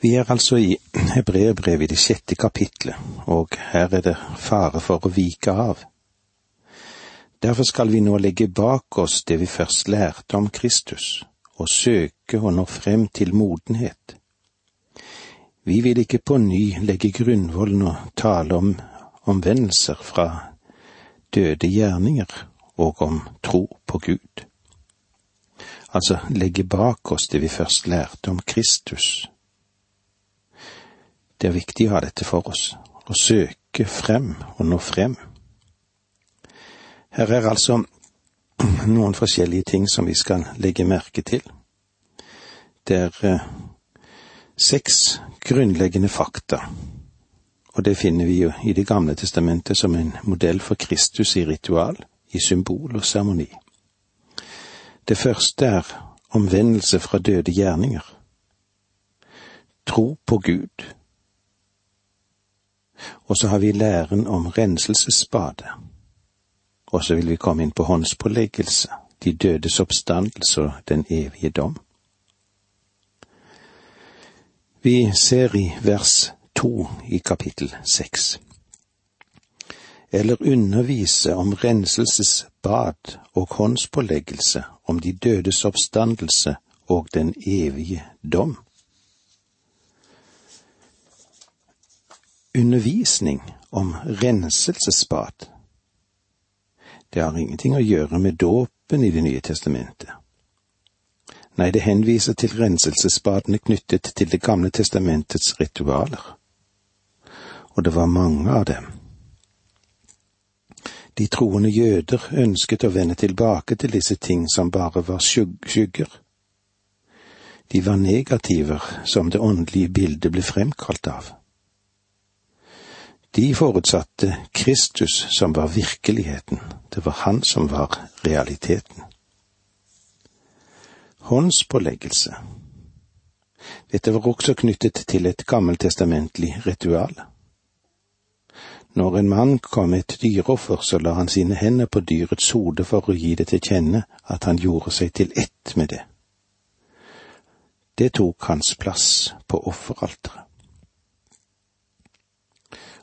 Vi er altså i Hebreerbrevet i det sjette kapitlet, og her er det fare for å vike av. Derfor skal vi nå legge bak oss det vi først lærte om Kristus, og søke å nå frem til modenhet. Vi vil ikke på ny legge grunnvollen og tale om omvendelser fra døde gjerninger og om tro på Gud. Altså legge bak oss det vi først lærte om Kristus det er viktig å ha dette for oss, å søke frem og nå frem. Her er altså noen forskjellige ting som vi skal legge merke til. Det er eh, seks grunnleggende fakta, og det finner vi jo i Det gamle testamentet som en modell for Kristus i ritual, i symbol og seremoni. Det første er omvendelse fra døde gjerninger. Tro på Gud og så har vi læren om renselsesbade. Og så vil vi komme inn på håndspåleggelse, de dødes oppstandelse og den evige dom. Vi ser i vers to i kapittel seks. Eller undervise om renselsesbad og håndspåleggelse, om de dødes oppstandelse og den evige dom. Undervisning om renselsesbad. Det har ingenting å gjøre med dåpen i Det nye testamentet. Nei, det henviser til renselsesbadene knyttet til Det gamle testamentets ritualer. Og det var mange av dem. De troende jøder ønsket å vende tilbake til disse ting som bare var skygger. De var negativer som det åndelige bildet ble fremkalt av. De forutsatte Kristus som var virkeligheten, det var han som var realiteten. Håndspåleggelse. Dette var også knyttet til et gammeltestamentlig ritual. Når en mann kom med et dyreoffer, så la han sine hender på dyrets hode for å gi det til kjenne at han gjorde seg til ett med det. Det tok hans plass på offeralteret.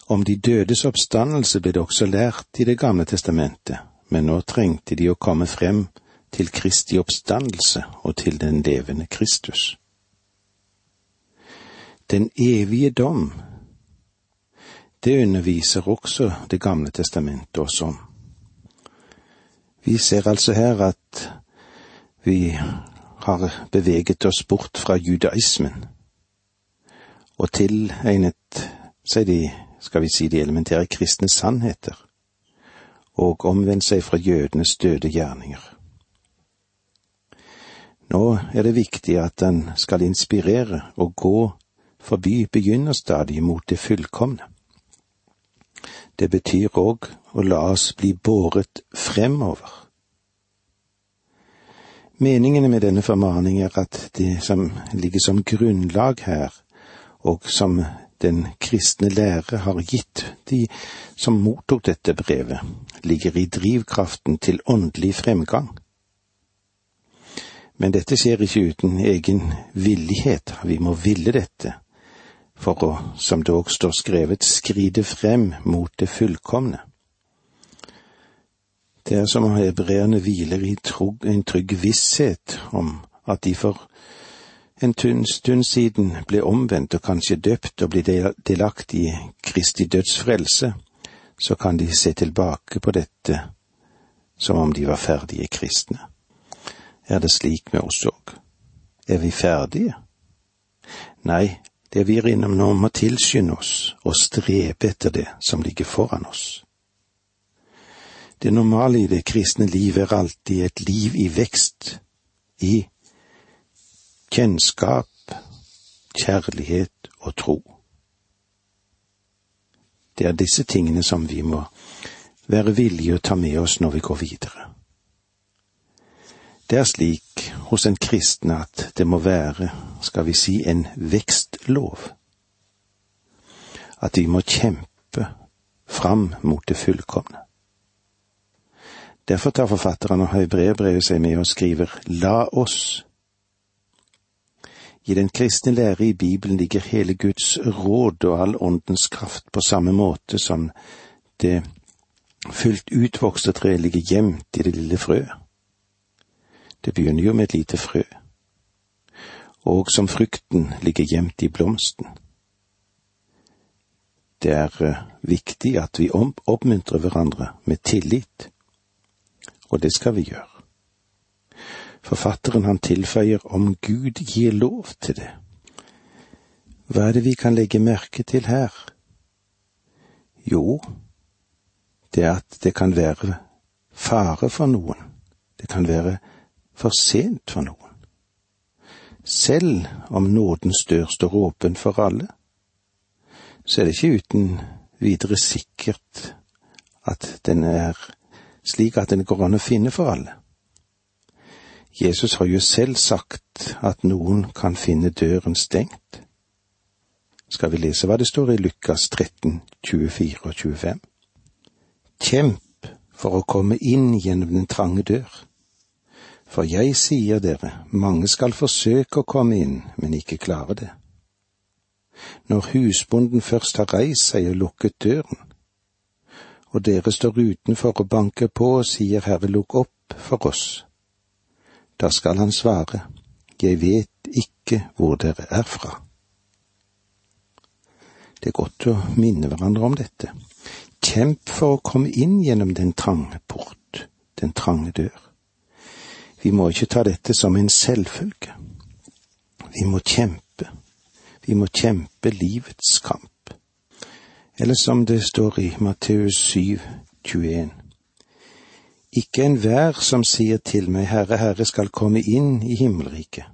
Om de dødes oppstandelse ble det også lært i Det gamle testamentet, men nå trengte de å komme frem til Kristi oppstandelse og til den levende Kristus. Den evige dom, det underviser også Det gamle testamentet oss om. Vi ser altså her at vi har beveget oss bort fra judaismen og tilegnet seg de skal vi si de elementære kristne sannheter, og omvendt seg fra jødenes døde gjerninger. Nå er det viktig at den skal inspirere og gå forbi begynnerstadiet mot det fullkomne. Det betyr òg å la oss bli båret fremover. Meningene med denne formaning er at det som ligger som grunnlag her, og som den kristne lære har gitt de som mottok dette brevet, ligger i drivkraften til åndelig fremgang. Men dette skjer ikke uten egen villighet, vi må ville dette, for å, som det òg står skrevet, skride frem mot det fullkomne. Det er som om hebreerne hviler i en trygg visshet om at de får en stund siden ble omvendt og kanskje døpt og ble delaktig i Kristi dødsfrelse, så kan de se tilbake på dette som om de var ferdige kristne. Er det slik med oss òg? Er vi ferdige? Nei, det vi er innom nå må tilskynde oss og strebe etter det som ligger foran oss. Det normale i det kristne liv er alltid et liv i vekst, i kjennskap, kjærlighet og tro. Det er disse tingene som vi må være villige å ta med oss når vi går videre. Det er slik hos en kristne at det må være, skal vi si, en vekstlov. At vi må kjempe fram mot det fullkomne. Derfor tar forfatteren av Høybrevbrevet seg med og skriver La oss I den kristne lære i Bibelen ligger hele Guds råd og all åndens kraft på samme måte som det fullt utvokste treet ligger gjemt i det lille frøet. Det begynner jo med et lite frø, og som frukten ligger gjemt i blomsten. Det er eh, viktig at vi oppmuntrer hverandre med tillit, og det skal vi gjøre. Forfatteren han tilføyer om Gud gir lov til det. Hva er det vi kan legge merke til her? Jo, det er at det kan være fare for noen. Det kan være for sent for noen. Selv om nådens dør står åpen for alle, så er det ikke uten videre sikkert at den er slik at den går an å finne for alle. Jesus har jo selv sagt at noen kan finne døren stengt. Skal vi lese hva det står i Lukas 13, 24 og 25? Kjemp for å komme inn gjennom den trange dør. For jeg sier dere, mange skal forsøke å komme inn, men ikke klare det. Når husbonden først har reist seg og lukket døren, og dere står utenfor og banker på og sier Herre, lukk opp for oss, da skal han svare, Jeg vet ikke hvor dere er fra. Det er godt å minne hverandre om dette. Kjemp for å komme inn gjennom den trange port, den trange dør. Vi må ikke ta dette som en selvfølge. Vi må kjempe. Vi må kjempe livets kamp. Eller som det står i Matteus 7, 21. Ikke enhver som sier til meg, Herre, Herre, skal komme inn i himmelriket,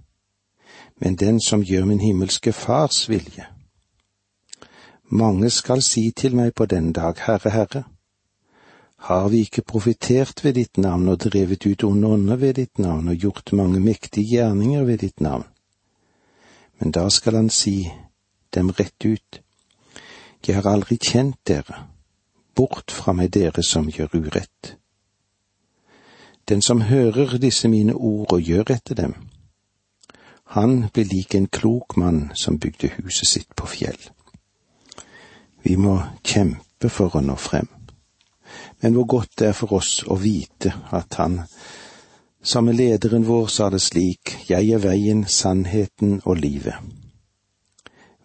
men den som gjør min himmelske Fars vilje. Mange skal si til meg på den dag, Herre, Herre, har vi ikke profitert ved ditt navn og drevet ut onde ånder ved ditt navn og gjort mange mektige gjerninger ved ditt navn? Men da skal han si dem rett ut, Jeg har aldri kjent dere, bort fra meg dere som gjør urett. Den som hører disse mine ord og gjør etter dem, han blir lik en klok mann som bygde huset sitt på fjell. Vi må kjempe for å nå frem, men hvor godt det er for oss å vite at han, som lederen vår sa det slik, jeg er veien, sannheten og livet.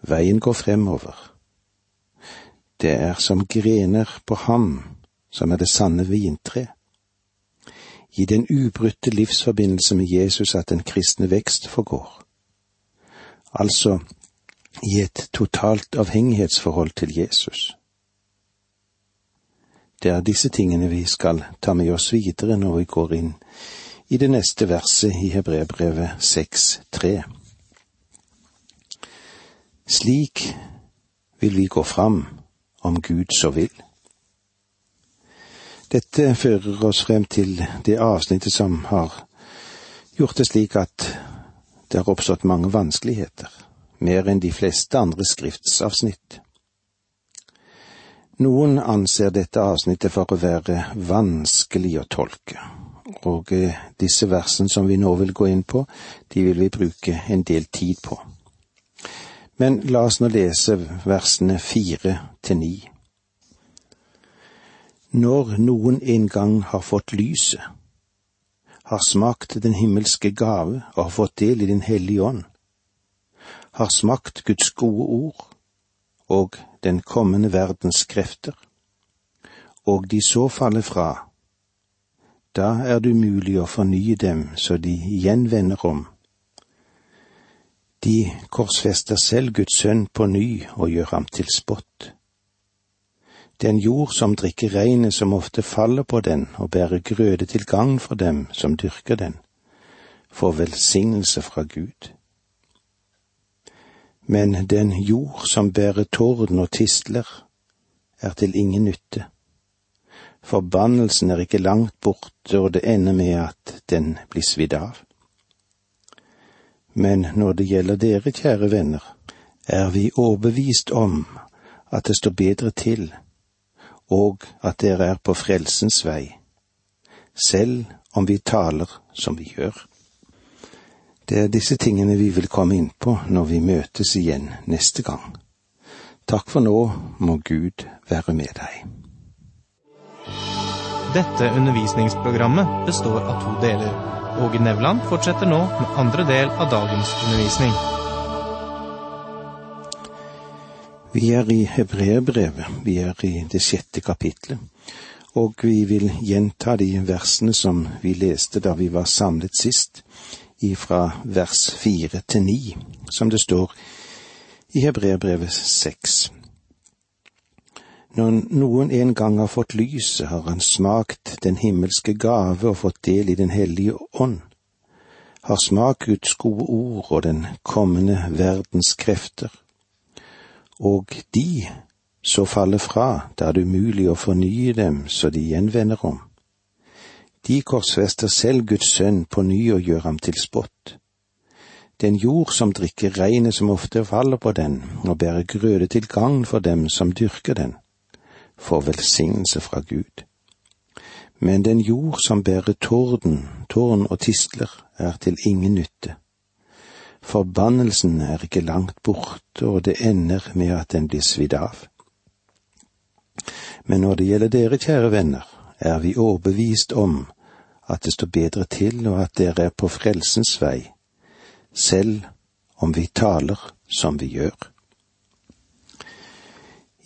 Veien går fremover. Det er som grener på ham som er det sanne vintre i den ubrutte livsforbindelse med Jesus at den kristne vekst forgår. Altså i et totalt avhengighetsforhold til Jesus. Det er disse tingene vi skal ta med oss videre når vi går inn i det neste verset i Hebrebrevet 6.3. Slik vil vi gå fram om Gud så vil. Dette fører oss frem til det avsnittet som har gjort det slik at det har oppstått mange vanskeligheter, mer enn de fleste andre skriftsavsnitt. Noen anser dette avsnittet for å være vanskelig å tolke, og eh, disse versene som vi nå vil gå inn på, de vil vi bruke en del tid på. Men la oss nå lese versene fire til ni. Når noen en gang har fått lyset, har smakt den himmelske gave og har fått del i Den hellige ånd, har smakt Guds gode ord og den kommende verdens krefter, og de så faller fra, da er det umulig å fornye dem så de igjen vender om. De korsfester selv Guds sønn på ny og gjør ham til spott. Den jord som drikker regnet som ofte faller på den og bærer grøde til gagn for dem som dyrker den, får velsignelse fra Gud. Men den jord som bærer torden og tistler, er til ingen nytte. Forbannelsen er ikke langt borte, og det ender med at den blir svidd av. Men når det gjelder dere, kjære venner, er vi overbevist om at det står bedre til og at dere er på frelsens vei, selv om vi taler som vi gjør. Det er disse tingene vi vil komme inn på når vi møtes igjen neste gang. Takk for nå, må Gud være med deg. Dette undervisningsprogrammet består av to deler. Åge Nevland fortsetter nå med andre del av dagens undervisning. Vi er i Hebreerbrevet, vi er i det sjette kapitlet, og vi vil gjenta de versene som vi leste da vi var samlet sist, ifra vers fire til ni, som det står i Hebreerbrevet seks. Når noen en gang har fått lyset, har han smakt den himmelske gave og fått del i Den hellige ånd, har smakt Guds gode ord og den kommende verdens krefter. Og de så faller fra, da er det umulig å fornye dem så de gjenvender om. De korsfester selv Guds sønn på ny og gjør ham til spott. Den jord som drikker regnet som ofte faller på den, og bærer grøde til gagn for dem som dyrker den får velsignelse fra Gud. Men den jord som bærer torden, tårn og tistler, er til ingen nytte. Forbannelsen er ikke langt borte, og det ender med at den blir svidd av. Men når det gjelder dere, kjære venner, er vi overbevist om at det står bedre til, og at dere er på frelsens vei, selv om vi taler som vi gjør.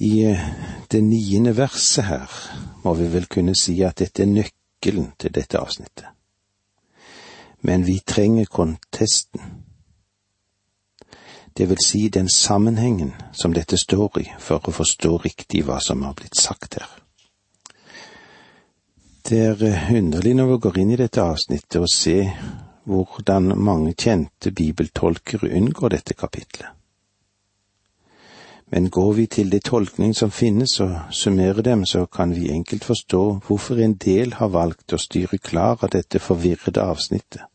I eh, det niende verset her må vi vel kunne si at dette er nøkkelen til dette avsnittet. Men vi trenger kontesten. Det vil si den sammenhengen som dette står i, for å forstå riktig hva som har blitt sagt her. Det er eh, underlig når vi går inn i dette avsnittet og ser hvordan mange kjente bibeltolkere unngår dette kapitlet. Men går vi til de tolkning som finnes og summerer dem, så kan vi enkelt forstå hvorfor en del har valgt å styre klar av dette forvirrede avsnittet.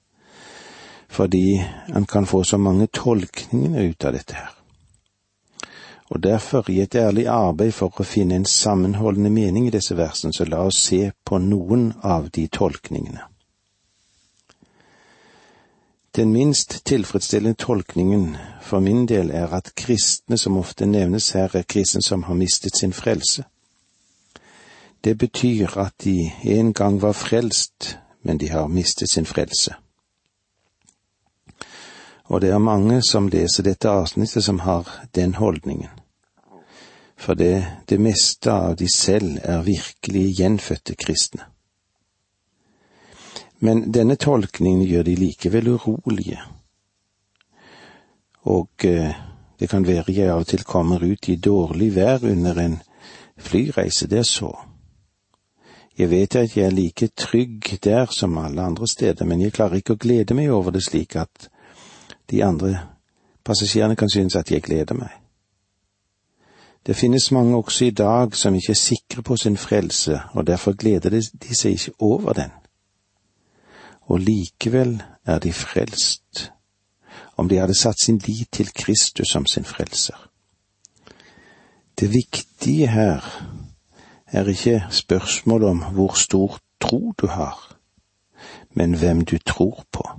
Fordi han kan få så mange tolkninger ut av dette her. Og derfor, i et ærlig arbeid for å finne en sammenholdende mening i disse versene, så la oss se på noen av de tolkningene. Den minst tilfredsstillende tolkningen for min del er at kristne som ofte nevnes her, er kristne som har mistet sin frelse. Det betyr at de en gang var frelst, men de har mistet sin frelse. Og det er mange som leser dette avsnittet som har den holdningen. For det, det meste av de selv er virkelig gjenfødte kristne. Men denne tolkningen gjør de likevel urolige. Og eh, det kan være jeg av og til kommer ut i dårlig vær under en flyreise, det er så. Jeg vet at jeg er like trygg der som alle andre steder, men jeg klarer ikke å glede meg over det slik at de andre passasjerene kan synes at jeg gleder meg. Det finnes mange også i dag som ikke er sikre på sin frelse, og derfor gleder de seg ikke over den og likevel er de frelst, om de hadde satt sin lit til Kristus som sin frelser. Det viktige her er ikke spørsmålet om hvor stor tro du har, men hvem du tror på.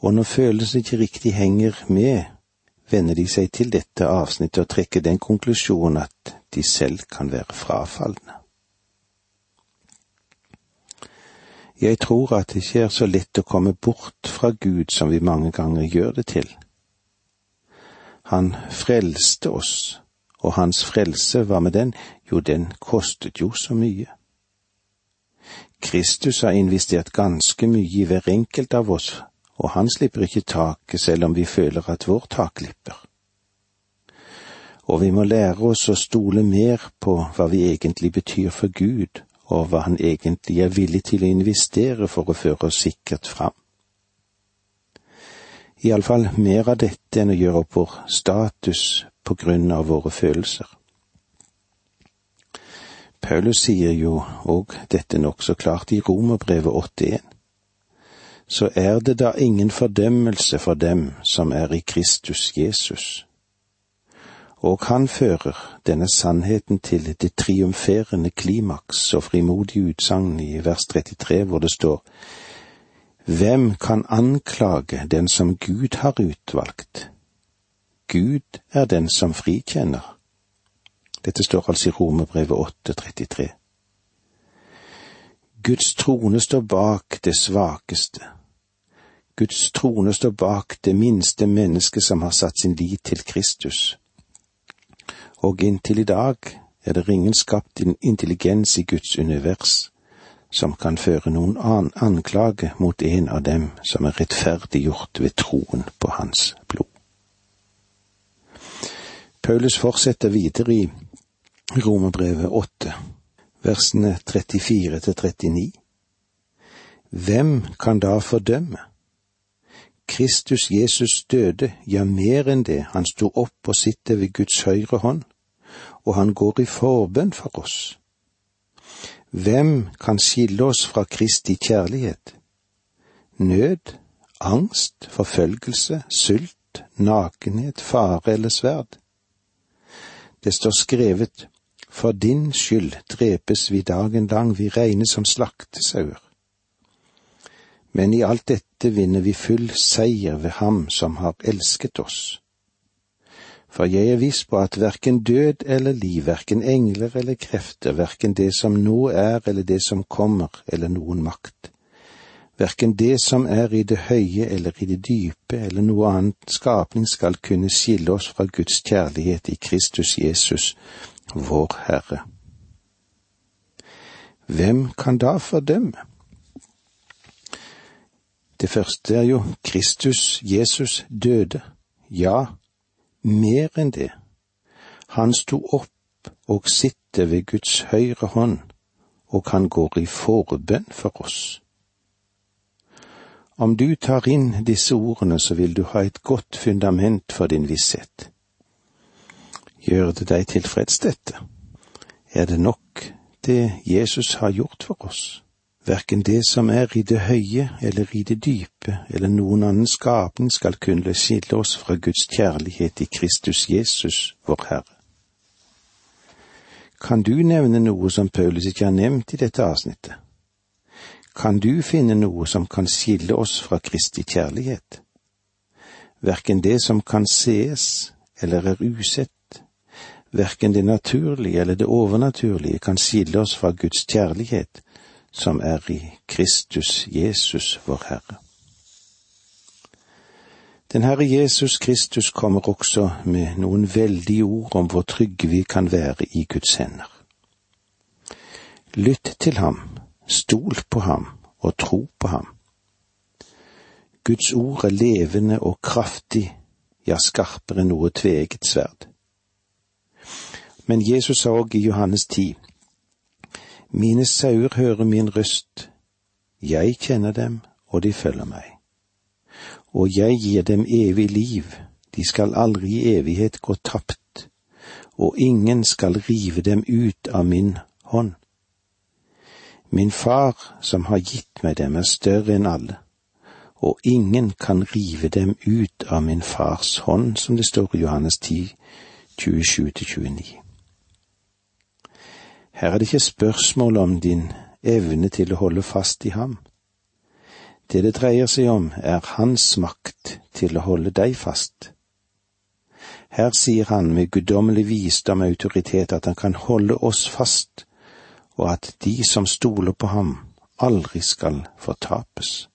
Og når følelsen ikke riktig henger med, vender de seg til dette avsnittet og trekker den konklusjonen at de selv kan være frafalne. Jeg tror at det ikke er så lett å komme bort fra Gud som vi mange ganger gjør det til. Han frelste oss, og hans frelse, hva med den? Jo, den kostet jo så mye. Kristus har investert ganske mye i hver enkelt av oss, og han slipper ikke taket selv om vi føler at vår tak glipper. Og vi må lære oss å stole mer på hva vi egentlig betyr for Gud, og hva han egentlig er villig til å investere for å føre oss sikkert fram. Iallfall mer av dette enn å gjøre opp vår status på grunn av våre følelser. Paulus sier jo òg dette nokså klart i Romerbrevet 81. Så er det da ingen fordømmelse for dem som er i Kristus Jesus og han fører denne sannheten til det triumferende klimaks og frimodige utsagn i vers 33, hvor det står Hvem kan anklage den som Gud har utvalgt? Gud er den som frikjenner. Dette står altså i Romerbrevet 8,33. Guds trone står bak det svakeste. Guds trone står bak det minste mennesket som har satt sin lit til Kristus. Og inntil i dag er det ingen skapt intelligens i Guds univers som kan føre noen annen anklage mot en av dem som er rettferdiggjort ved troen på hans blod. Paulus fortsetter videre i Romerbrevet 8, versene 34 til 39. Hvem kan da fordømme? Kristus Jesus døde, ja, mer enn det, han sto opp og sitter ved Guds høyre hånd, og han går i forbønn for oss. Hvem kan skille oss fra Kristi kjærlighet? Nød, angst, forfølgelse, sult, nakenhet, fare eller sverd? Det står skrevet, for din skyld drepes vi dagen lang, vi regnes som slaktesauer. Men i alt dette vinner vi full seier ved Ham som har elsket oss. For jeg er viss på at verken død eller liv, verken engler eller krefter, verken det som nå er eller det som kommer, eller noen makt, verken det som er i det høye eller i det dype eller noe annet skapning skal kunne skille oss fra Guds kjærlighet i Kristus Jesus, vår Herre. Hvem kan da fordømme? Det første er jo Kristus, Jesus, døde. Ja, mer enn det. Han sto opp og sitter ved Guds høyre hånd, og han går i forbønn for oss. Om du tar inn disse ordene, så vil du ha et godt fundament for din visshet. Gjør det deg tilfreds, dette? Er det nok det Jesus har gjort for oss? Verken det som er i det høye eller i det dype eller noen annen skapning skal kunne skille oss fra Guds kjærlighet i Kristus Jesus, vår Herre. Kan du nevne noe som Paulus ikke har nevnt i dette avsnittet? Kan du finne noe som kan skille oss fra Kristi kjærlighet? Verken det som kan sees eller er usett, verken det naturlige eller det overnaturlige kan skille oss fra Guds kjærlighet, som er i Kristus Jesus, vår Herre. Den Herre Jesus Kristus kommer også med noen veldige ord om hvor trygge vi kan være i Guds hender. Lytt til ham, stol på ham og tro på ham. Guds ord er levende og kraftig, ja, skarpere enn noe tveegget sverd. Men Jesus sa òg i Johannes 10, mine sauer hører min røst, jeg kjenner dem, og de følger meg. Og jeg gir dem evig liv, de skal aldri i evighet gå tapt, og ingen skal rive dem ut av min hånd. Min far som har gitt meg dem er større enn alle, og ingen kan rive dem ut av min fars hånd, som det står i Johannes 10, 27-29. Her er det ikke spørsmål om din evne til å holde fast i ham. Det det dreier seg om, er hans makt til å holde deg fast. Her sier han med guddommelig visdom og autoritet at han kan holde oss fast, og at de som stoler på ham, aldri skal fortapes.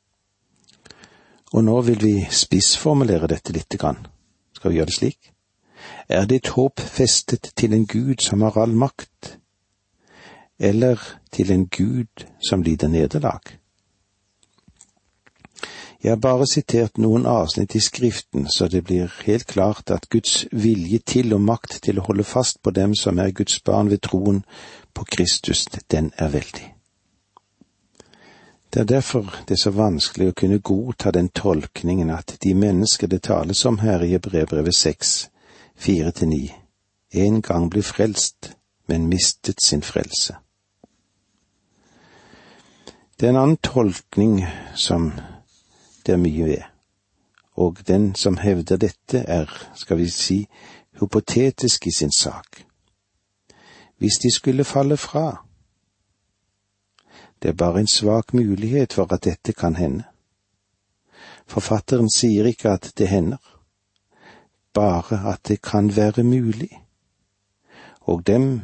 Og nå vil vi spissformulere dette lite grann. Skal vi gjøre det slik? Er ditt håp festet til en Gud som har all makt, eller til en Gud som lider nederlag. Jeg har bare sitert noen avsnitt i Skriften, så det blir helt klart at Guds vilje til og makt til å holde fast på dem som er Guds barn ved troen på Kristus, den er veldig. Det er derfor det er så vanskelig å kunne godta den tolkningen at de mennesker det tales om her i brevbrevet seks, fire til ni, en gang blir frelst, men mistet sin frelse. Det er en annen tolkning som det er mye ved, og den som hevder dette er, skal vi si, hypotetisk i sin sak. Hvis de skulle falle fra, det er bare en svak mulighet for at dette kan hende. Forfatteren sier ikke at det hender, bare at det kan være mulig. Og dem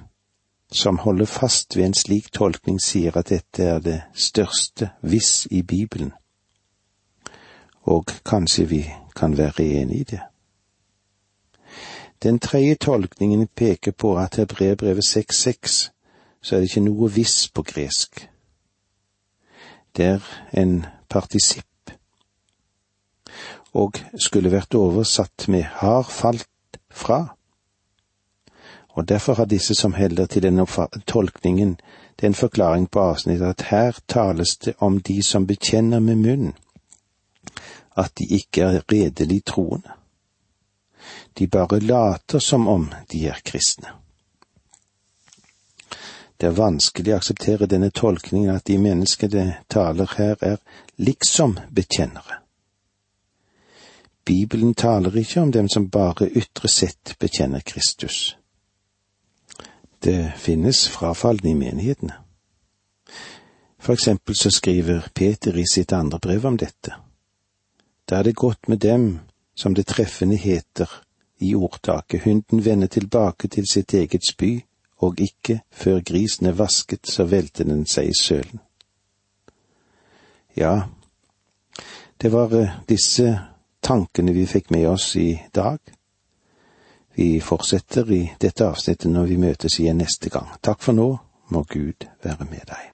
som holder fast ved en slik tolkning, sier at dette er det største hvis i Bibelen. Og kanskje vi kan være enig i det. Den tredje tolkningen peker på at Hebreerbrevet 6.6 så er det ikke noe hvis på gresk. Det er en partisipp, og skulle vært oversatt med har falt fra. Og derfor har disse som heller til denne tolkningen den forklaring på avsnittet at her tales det om de som bekjenner med munnen at de ikke er redelig troende. De bare later som om de er kristne. Det er vanskelig å akseptere denne tolkningen at de mennesker det taler her, er liksom bekjennere. Bibelen taler ikke om dem som bare ytre sett bekjenner Kristus. Det finnes frafalne i menighetene. For eksempel så skriver Peter i sitt andre brev om dette. Da er det godt med dem, som det treffende heter i ordtaket, hunden vender tilbake til sitt eget spy, og ikke før grisen er vasket, så velter den seg i sølen. Ja, det var eh, disse tankene vi fikk med oss i dag. Vi fortsetter i dette avsnittet når vi møtes igjen neste gang. Takk for nå, må Gud være med deg.